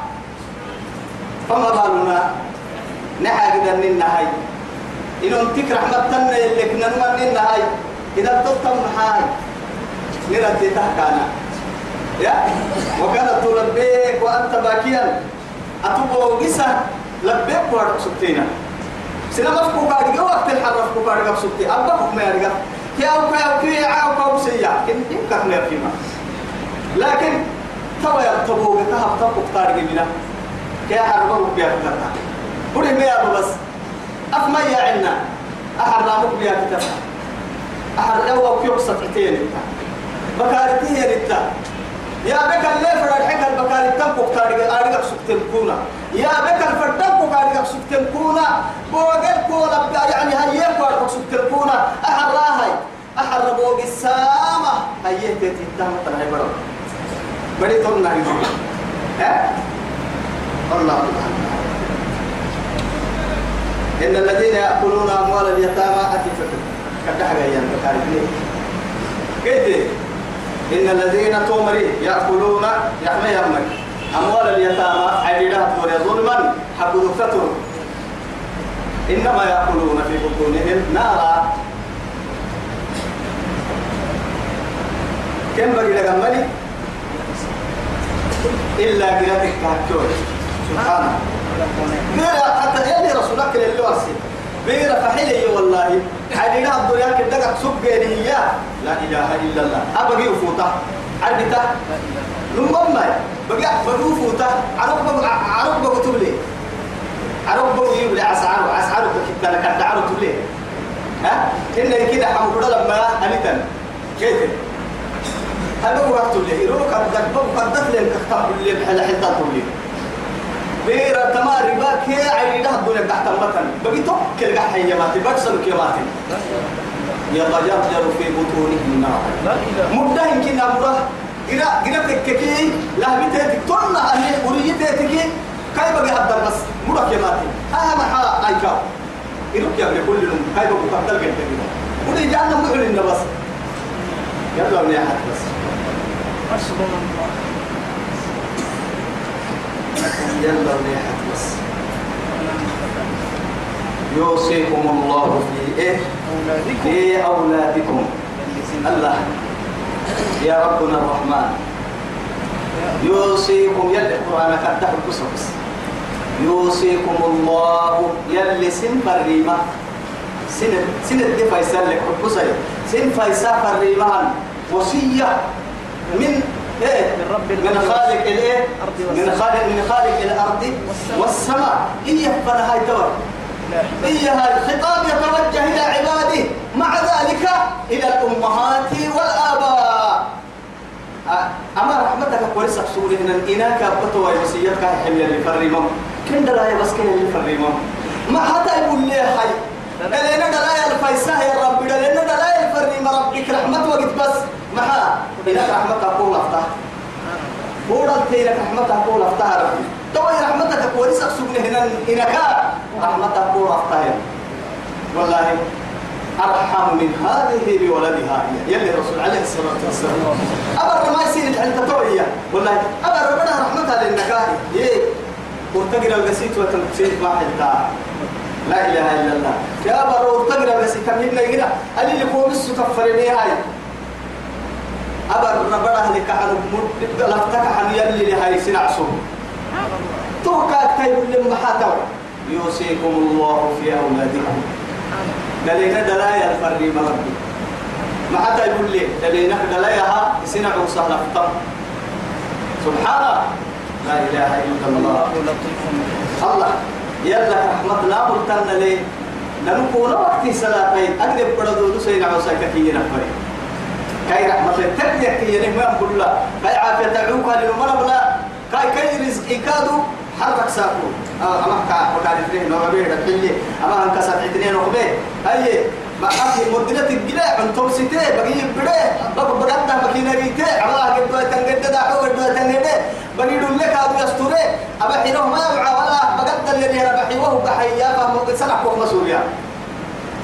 فما بالنا نحاجد أن النهاية إن أنتك رحمة تنا اللي كنا نمن النهاية إذا تطم هاي نرد تحكانا يا وكانت تلبيك وأنت باكيا أتبو قسا لبيك وارك سبتينا سنا مفكو كارجا وقت الحرف كو كارجا سبتي أبقى ما يرجع كي أو كي أو كي عاو كاو سيا كن يمكن نفهمها لكن توا يرتبو بكها بتبقى كارجا منا كي بيا كتر بودي ما بس؟ أفما يا عنا؟ أحرامك بيا كتر أحد أو كيوك سطحتين بكارتيه رتا يا بك اللي فرد حكا البكارتان بكاري أريك سكتن كونا يا بك الفردان بكاري سكتن كونا بوغل كونا يعني هيك وارك سكتن كونا أحد راهي. أحد ربوغ السامة. هيك تتتام تنهي بدي تقول نهي ها؟ الله إن الذين يأكلون أموال اليتامى أتفكر كده حاجة يعني بكاري كده إن الذين تومري يأكلون يحمي يمك أموال اليتامى عديدات وريا ظلما حقوا فتر إنما يأكلون في بطونهم نارا. كم بقي لك إلا قراتك كهكوي سبحانه غير حتى يلي رسولك اللي واسي غير فحلي والله. حدينا الدنيا كدك سب هي لا إله إلا الله. أبغي وفوتا عربتا لمم ما بقى بقى وفوتا عرب بقى لي. عرب بقى يبلي أسعار أسعار كده لك الدعوة تبلي ها؟ إن كده حمود لما أنيتن كيف؟ هذا هو وقت اللي يروح قد قد قد لين كتاب اللي بحال حتى تقولي بيرا تماري باك هي عيني ده الدنيا تحت المكان. بقي توكل قاع حي ماتي بكسر كيماتي يتجرجر في لا إله مدة يمكن أمره إذا إذا تككي لا تطلع أني أريتك كاي بقي هذا بس مرة كيماتي أهم حاجة أيكا إروك يا ابن كل يوم كاي بقي قبل كده ودي جانا معلن بس. يلا من أحد بس. حسبنا الله يلا أحد بس يوصيكم الله في إيه؟ أولادكم. في أولادكم الله يا ربنا الرحمن. يوصيكم يلي القرآن كتب القصص يوصيكم الله يلي سن فريمة سن سن دي فيصل لك سن فيصل فريمة وصية. من إيه؟ من رب من خالق الإيه؟ من. خالق من خالق الأرض والسماء. هي فلها يتوكل لا. هي الخطاب يتوجه إلى عباده. مع ذلك إلى الأمهات والآباء. أ- أما رحمتك كويس سوري إن إناك أبطوا وسيتك حل اللي فريمم كن دلايا بس كن اللي فريمم ما حتى يقول لي حي لأن دلايا الفيساه يا رب. لأن دلايا الفريم ربك رحمة وقت بس. محا إنك رحمتك أقول أفتح بورا تيرك رحمتك أقول أفتح ربي. توي رحمتك كويس سوري هنا إنك رحمتك أقول أفتح والله أرحم من هذه بولدها يلي الرسول عليه الصلاة والسلام. أبر ما يصير الحلة توية والله أبر ربنا رحمتها للنكاح إيه. وارتقل القسيت وتنسيت ما حلتا لا إله إلا الله. يا برو تقرأ بس كملنا يقرا اللي اللي كوم السكفرني هاي. أبر ربنا لك عن مد لفتك عن يلي لهاي سنعسو توكا كيف لما حاتوا يوصيكم الله في أولادكم. دلينا دلايا الفري مربي ما حتى يقول لي دلينا دلايا سنعو سهل فتم سبحانه لا إله إلا الله. الله الله. يلا رحمة لا مرتنا لي. نكون وقت صلاتين أقدر بدو سينا عوسا كثير نفري كاي رحمة الله. تبدي كي ما نقول لا. كاي عافية تعوك هذه المرة بلا كاي كاي رزق كادو حرك ساكو. أما كا وكان اثنين. نوع بيه الحلي أما أنك سبع اثنين وخبيه هاي. أخي مدينة الجلاء عن توم سيتي بقي بده بقى بقى مكينة ريتي أما قد دوت تنجد أو قد دوت تنجد بقي يقول لك هذا يستوري. أبا حينه ما يوعى ولا. بقى أنا بحي وهو بحيا فهم سنح فوق مسؤولية.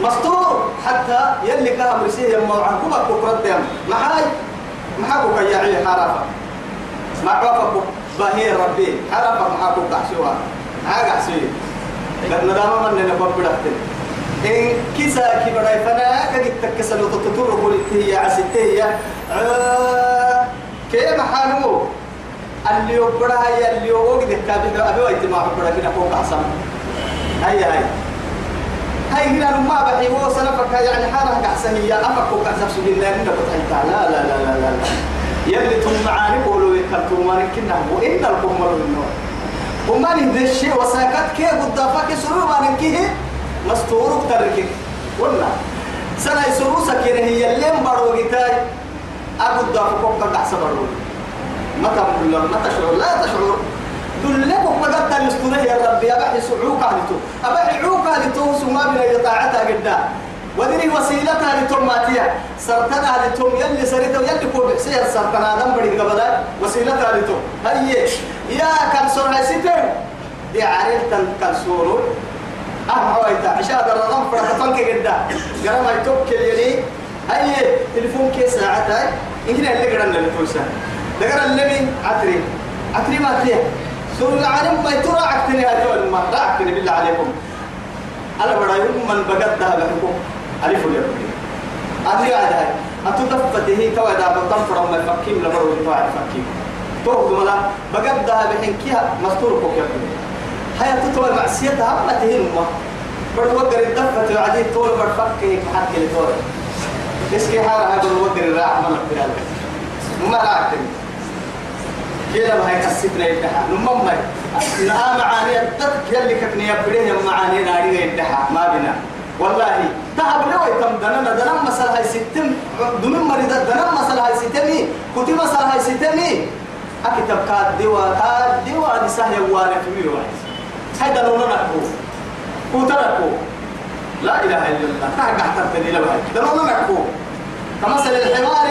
مستور. حتى يلي كهم رسيه يما عنكم كفرت يم معاي معاكو كياعي حرفة. ما عرفك باهي ربي. حرفة معاكو كحشوا عاق حسوي قد ندام من نبض بدأتين إن كيسا كي بدأ فنا كجت تكسل وتطور قولت هي عسيتية آه كيف حالمو؟ اللي يبرها هي اللي يوقف كابي أبي ويت ما بقرا كنا فوق حسن هاي هاي هاي هنا ما بحي هو سلفك يعني حالة أحسنية أفك وكأسف سبيل الله إنك بتحيطها لا لا لا لا لا, لا. يلي تم معاني قولوا يكرتوا ما نكنا وإن الكم النور وما الشيء وساكت كي قدافك سرور ما نكيه مستور تركك ولا. سنة يسرور سكينة هي اللي مبارو جتاي أقول دافك وقت أحسن برو متى بقول ما تشعر لا تشعر. دلك وقت تلستونه يا ربي أبحي سعوك عليتو أبحي عوك عليتو سما بنا يطاعتها قدام ودري وسيلتها لتوماتيا سرتنا لتوم يلي سريتو. يلي كو بحسير سرتنا دم بدي قبلا وسيلتها لتوم هي يا كان سرها ستر. دي عريل تن كان سورو. أهم حويتا عشاء درنا فرحتك قدا قرا ما يتوكل يلي هي تليفون كي ساعتها اللي قرا اللي توسا دقرا اللي عتري عتري ما فيها سور العالم ما يترى عكتني هذول ما لا عكتني بالله عليكم أنا برايكم من بقد ده بحكم ألف اليوم أدري هذا هاي أتدفته كوا إذا بطن فرما يفكيم لبرو يطاع يفكيم توه دملا بقد ده بحنكيها مستور كوكب هاي تطوى معصيتها ما تهين ما برضو وقر الدفة وعدين طول برفكه حتى لطول. اسكي حالة هاي برضو وقر الراح ملك بلال ما راعتني كده ما هي كسبنا يدها نمم نا معاني الدك يلي كتني يبريه معاني ناري يدها ما بنا. والله تهب لو يتم دنا دنا مسألة هاي ستم دم مريض دنا مسألة هاي ستمي. كتي مسألة هاي ستمي. أكتب كاد دوا كاد دوا نساه يوانا في ميلو هذا لو نكو كوتركو لا إله إلا الله. كاه قحتر تني لو هاي ده لو نكو كمثل الحمار.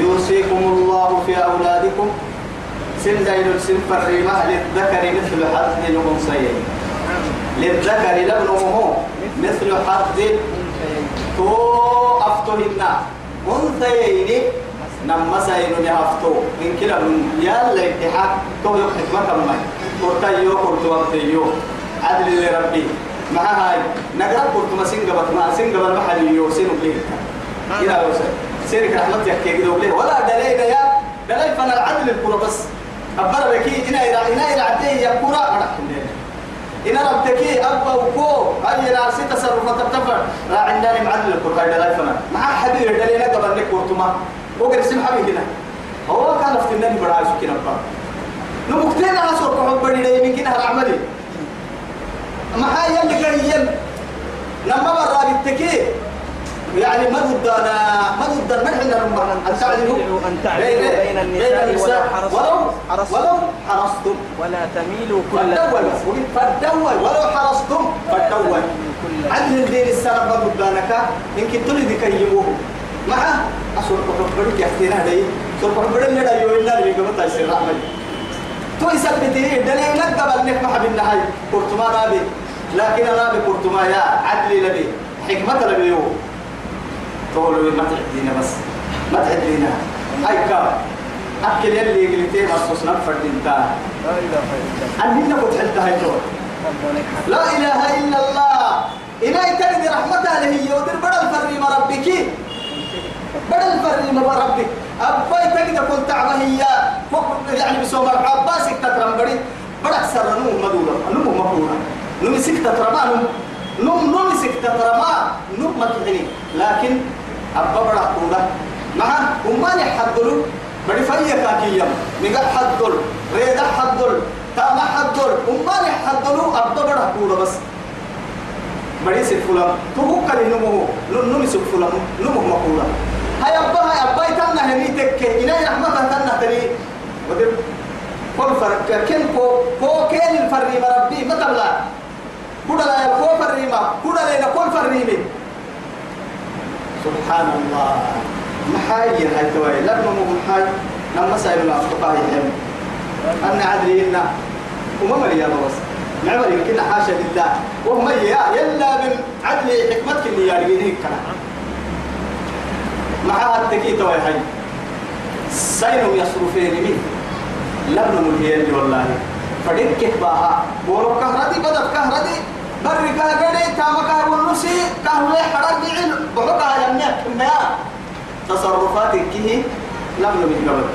يوصيكم الله في أولادكم. سن دايل سن فريمة للذكر مثل حظ الأنثيين. للذكر لابنه مثل حظ تو أفتهن. أنثيين نما سأينو نهفتو من كلا من يلا اتحاد تو يوك حكمة كمي كورتايو كورتو أبتيو عدل لربي مع هاي. نقرأ كورتو ما سنجبت ما سنجبت محليو سنو ليه إلى وسط سيرك رحمة يحكي كده وليه ولا دليل يا دليل فانا العدل الكرة بس. أبرا بكي إنا إلى إنا إلى عدي يا كرة أنا إنا ربتكي أبا وكو. أي ناسي تصرفات تبتفر لا عندنا معدل هاي دليل فانا. مع حبيبي دليل قبل لك ورتما وقر اسم حبيبي هنا هو كان افتناني برا عايش كنا بقى نمكتين على سوق حب بدي ده يمكن هالعملي ما هاي اللي كان لما برا بتكي يعني ما ضد أنا ما ضد المدح ان ان تعدلوا أن تعدلوا بين النساء ولو حرصتم. ولو حرصتم. ولا تميلوا كل فالدول فالدول ولو حرصتم فالدول عدل الدين السنة ما ضد انك يمكن تلدي كيموه مع أسوأ حبرك يحتينا لي سوى حبرك لنا يوينا لي قبل تيسير رحمة. تو يثبتني دليل قبل نك محب النهاية كرتما رابي. لكن رابي كرتما يا عدل لبي. حكمة لبي يوم تقولوا ما تعدينا بس. ما تعدينا هاي كام؟ أكل يلي قلتي مرصوص نفر دينتا لا أني نقول حلتها هاي يحفظك. لا إله إلا الله. إلهي تجد رحمتها له يودر بدل فريم ربك بدل فريم ربك أباي تجد كل تعبه هي يعني بسوم عباسك تترم بدي بدك سر نوم مدورة. نوم مقولة نوم سك تترما نوم نوم سك تترما نوم مكحني لكن أبا بدك قولة مع أماني حدلو. بدي فيا كاكيام ميقا حدل. ريدا حدل. تاما حدل. أماني حدلو. أبا بدك قولة بس. bari sik fulam tu hukkali numu numi sik fulam numu makula hay abba itanna heni tekke ina rahmatan tanna tani ودب كل فرق كن كو كو كين الفريم ربي ما تبلا كودا لا كو فريما كودا لا كل فريمي سبحان الله محاي هاي توي. لا نمو محاي. نما سايب لا فقاه يهم أنا عدري إنا وما مريا بس معبر يمكن حاشا لله. وهم يا يلا من عدل حكمتك اللي يارجينيك كنا معها التكيت ويا هاي سينو يصرفين منه لم نمهين والله. فدك باها؟ بولو كهردي بدت كهردي بري كهردي تاما كهرونسي كهولي حرق بعيل بحقها يمنيك ما تصرفاتك كيه؟ لم نمهين قبل.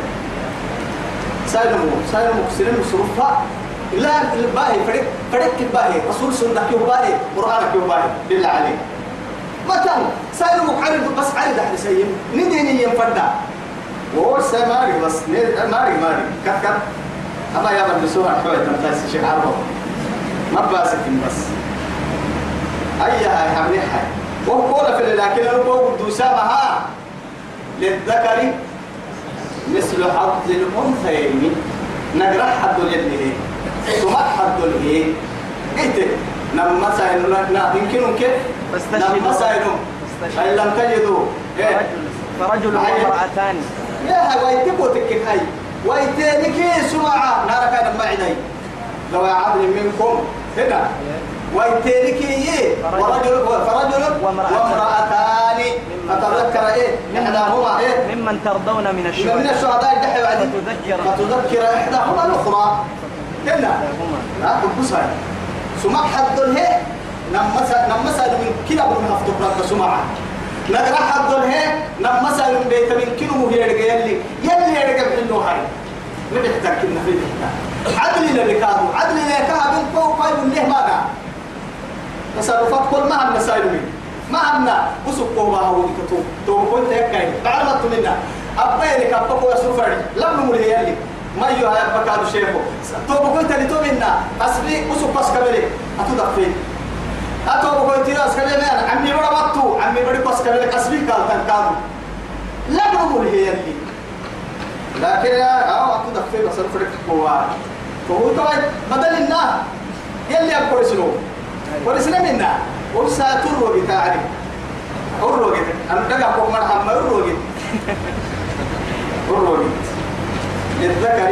سينو سينو مكسرين مصروفها. لا الباهي فرق فرق الباهي رسول سنة كيو باهي قرآن كيو باهي بالله عليك. مثلا سينو مكعرض بس عرض أحد سيم نديني ينفردا وهو سماري بس ماري ماري. كت أما يا من بسوها حوي تمتاز شيء عربه. ما باسك بس. أي هاي حملي هاي وقول في لكن لو دوسامها للذكر مثل حظ الأنثيين. نقرأ حد اليد ثم حد الهي إيه؟ نما ساينو نا يمكن كيف ساينو فاستشهدوا. فإن لم تجدوا. إيه. فرجل. وامرأتان. يا هاي ويتبو تكك هاي. ويتنك سمعة. نارا كان معدي لو عدل منكم. هنا. ويتنك يه ورجل فرجل وامرأتان. فتذكر إيه؟ إحداهما. إيه؟ ممن ترضون من من الشهداء الشهداء الدحي بعد فتذكر. فتذكر إحداهما الأخرى. هنا. لا تبصها سمع حد هي نمسا نمسا من كلا من هفتك لك سمعة نقرأ حد هي نمسا من بيت من كنو هي يرجع يلي. يلي يرجع منه هاي نبحتك كنا في عدل لبكادو عدل لكها من فوق قايل له ماذا؟ تصرفات كل ما هم من ما همنا وسقوا ما هو كتو تو كنت هيك بعد ما تمنا أبينك أبقى يصرف علي لم نمر يلي. ما يو هاي بكادو شيخو. تو كنت اللي تو منا أصلي وسق بس كبري. أتو دفين أتو كنت راس كبري. أنا عمي بڑا وقتو عمي بڑي بس كبري. أصلي قال تنكادو لم نمر يلي لكن يا أو أتو دفين بس الفرق هو فهو طبعا بدل النا يلي أبقى يسلو ورسنا منا ورسا تروي تاعري أروي أنا دقا كم مرحبا. أروي أروي للذكر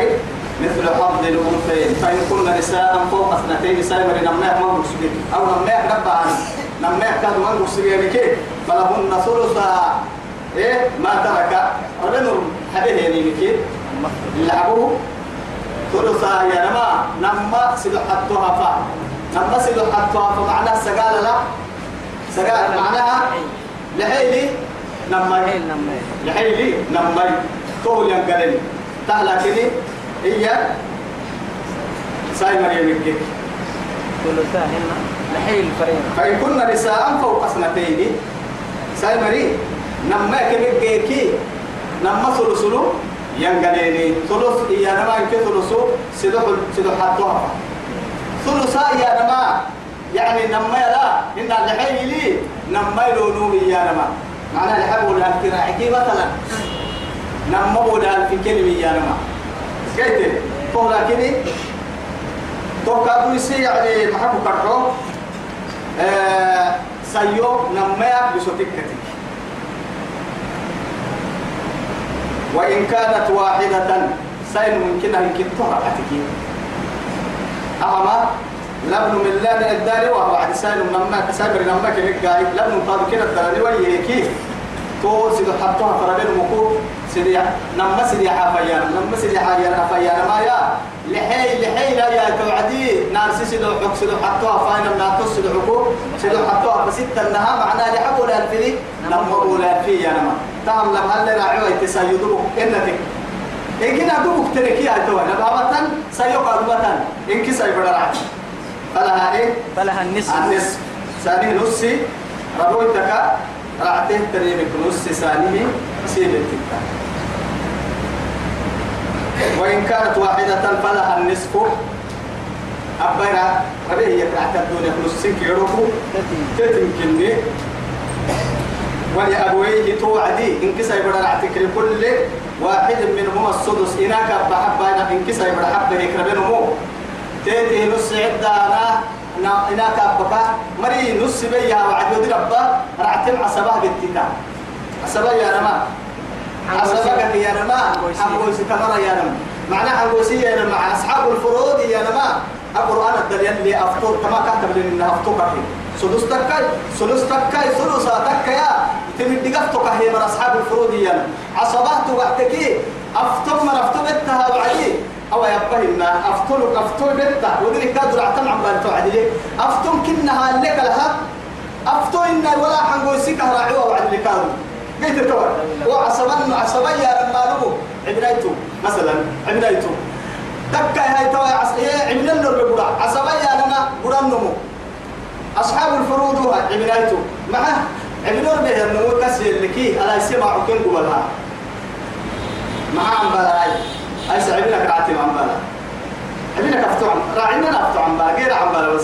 مثل حظ الأنثيين. فإن كن نساء فوق اثنتين نساء من نمناه ما مسلم أو نمناه دبا عن نمناه كاد ما مسلم كيف فلهن ثلثا. إيه؟ ما ترك. ربنا حبيه يعني كيف لعبوه ثلثا يا نما. نما سلحتها فا. نما سلحتها فمعناها سقال لا. سقال معناها لحيلي نما لحيلي نما طول ينقلني. تهلا كني. هي ساي مريم الكيك ثلثاهن لحيل فريم. فإن كنا نساء فوق اثنتين. ساي مريم نما كمكيكي نما سلسلو ينقلني ثلث يا نما يمكن ثلثو سلوح سلوح حطوها. ثلثا يا نما يعني نما لا إن الحي لي نما يلونو يا نما. معناها الحب ولا مثلا. نما بودا في كلمة يا نما كيف؟ فهو لكني تو كادو يسي يعني محبو كرحو آه سيو بسوتك كتك وإن كانت واحدة سين أن كنتها أتكي. أما لبن من لأن الداري وهو عد سين نما كسابر قاعد لبن طاب كده الداري ويه كيف تو سيدو حطوها فرابين مكو سيدي نما سيدي حفيانا نما سيدي حفيانا حفيانا ما يا لحي لحي لا يا توعدي. نارسي سيدو حق سيدو حطوها فاينا ناتوس سيدو حقوق سيدو حطوها فستة النها معناها لحبوا الفيدي نما أولى الفي يا نما. تام لما هل راعوا يتسايدوا إنتك إن كنا دوك تركي هاي توه نبابة سيوقع دوبة إن كي سيبرا راعي فلها إيه؟ فلها النصف. النصف. ثاني نصي. ربوتك رعته تريمك نص ثانية سيبتك. وإن كانت واحدة فلها النصف. أبينا ربيه يقرأت الدنيا نصين كيروكو تتمكنني ولأبويه توعدي. إن كسا يبرا رعتك لكل واحد منهما السدس. إناك بحبا إن كسا يبرا حبه يكربينه تيتي نص عدانا. إناك أبكا مري نص بيها وعد ودي ربا. رعتم عصبه بالتتا عصبه يا رما عصبك يا رما كمرة يا رما معنى حنقوسي يا رما أصحاب الفروض يا رما القرآن الدليل اللي كما كتب لنا أفطور كحي سدس تكاي. سدس تكاي. سدس تكايا تمد قفتك هي من أصحاب الفروض يا رما عصبات وقتكي أفطور من بتها وعلي أو يبهنا أفطور أفطور بتها ودري كادر عتم عم بنتو عدلي أفطور كنها لك لها. أفطور إن ولا حنقوسي كهراعي وعدلي كادر قلت التوى وعصبا عصبا يا لما نبو. عبنايتو مثلا عبنايتو دكا هاي عص إيه عبنا النور بقرا عصبا يا لما قرا نمو. أصحاب الفروض هو عبنايتو معه عبنور به النمو كسر لكي على يسمع كن قبلها. مع عم بلا هاي هاي سعبنا كراتي عم بلا عبنا كفتو عم راعينا نفتو عم بلا غير عم بلا بس.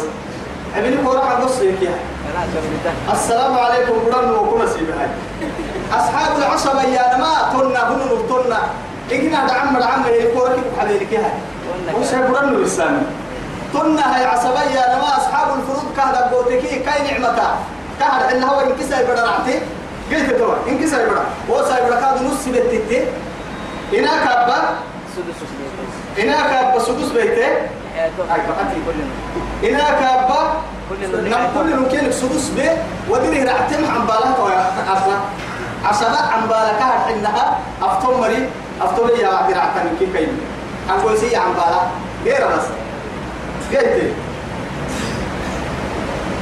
عبنا كورا عم نص يكيها السلام عليكم قرن وكما سيبها أصحاب العصبة يا ما تنا هنو تنا إجنا دعم دعم يكورك حبيبك هاي وش قرن الإسلام تنا هاي عصبة يا أصحاب الفروض كهذا بوتكي كاي نعمتا. كهذا إن هو إنكسر بدرعتي قلت توا إنكسر بدر هو سايبر كاد نص بيتتي إنا كابا إنا كابا سدس بيته؟ أي بقتي إنا كابا نقول ممكن سدس به ودري رعتم عن ويا أصلا. عصبة عن بالك حنها؟ أفتم مري أفتم يا رعتم كي كي أقول سي عن بالها غير بس قلت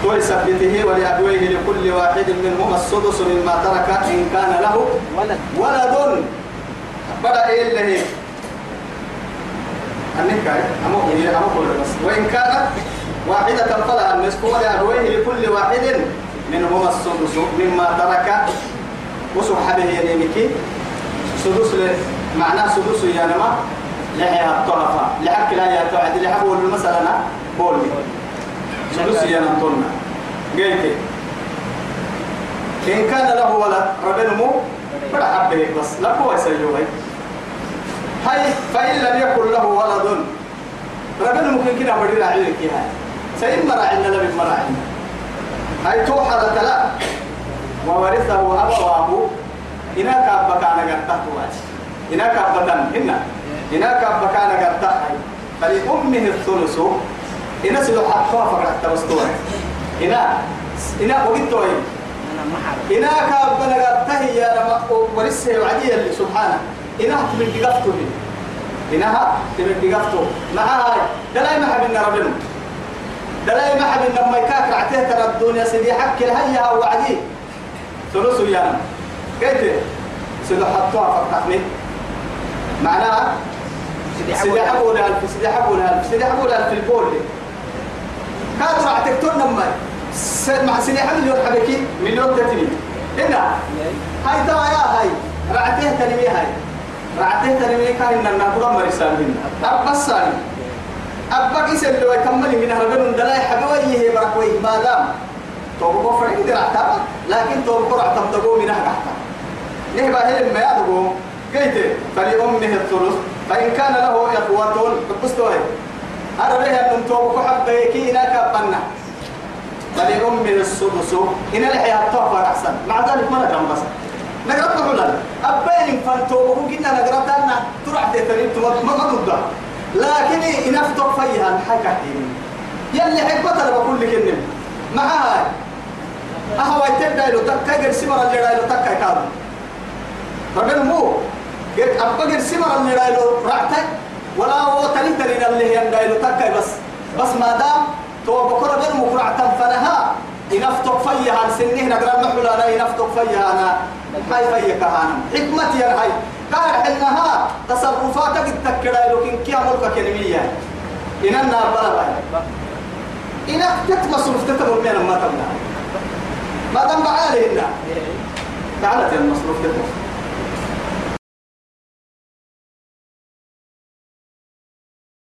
ولثبته ولأبويه لكل واحد منهما السدس مما ترك إن كان له ولد. ولد. بدأ إيه النكاية أمو هي أمو بس. وإن كانت واحدة فلها النصف ولأبويه لكل واحد منهما السدس مما ترك وسحبه يمينك سدس معناه سدس يا نما لحيا الطرفة لحك لا يا توعد لحبول مثلا بول سدس يا نطلنا قلت إن كان له ولد ربنا بدا حبه بس. لا هو يسيوه. هاي فإن لم يكن له ولد. ربنا ممكن كده بدي راعيك هاي. سيد مراعينا لم مراعينا هاي توحد لا وورثه أبواه إنك أبا كان قرطه واجه إنك أبا هنا. إنك أبا كان قرطه. فلأمه الثلث. إن سلو حقها فقط تبستوه. إنا إنا وقلت إنا كابنا قرطه يا رب. ورثه وعدي اللي سبحانه. إنا تمن دقفته إنها تمن دقفته معها دلاي ما حبنا ربنا. دلاي ما حبنا ما يكاك رعته ترى الدنيا سيدي حق الهيا وعدي ثلث يانا قلت سيدي حطوها فتحني معناها سيدي حبوا لها ألف سيدي حبوا لها ألف سيدي حبوا لها ألف البول كانت راح تكتون نما مع سيدي حبوا مليون حبكي مليون تتني هنا هاي توا يا هاي رعته تنمي هاي. رعته تنمي كان إن النقطة مرسال هنا أبص سالي أبقى يسأل لو يكمل من هربنا دلاي حبوا هي بركوي ما دام توبو فرق دي رعتا لكن توبو رعتا تقوم من هكذا نهبا هل ما يدقو قيت فلأمه الثلث فإن كان له إخوة بقصتوه أنا بها أن توبو حبيكي إنك بنا فلأمه السدس إن الحياة توفى أحسن مع ذلك ما نجم بس نقرأت حلال أبين فانتوبو كنا نقرأت أن ترعت تريد ما ضده لكن إن أفتق فيها الحكا يلي حكمة أنا بقول لك إنم معها أهوى يتبع له تكا يقر سمر اللي له تكا يكاد ربنا مو. قلت أبقى سمر اللي رايلو رعتي ولا هو تلي اللي هي رايلو تكاي بس. بس ما دام تو بكرة غير مقرعة فنها. ينفتق فيها سنه نقرا محول لا ينفتق فيها أنا هاي فيك أنا حكمتي يا هاي. قال إنها تصرفاتك التكرا لكن كي أمرك كلمية؟ إن النار بلا بلا إن تتمصرف تتمر من ما تمنع ما دام بعالي هنا تعالت المصروف تتمصرف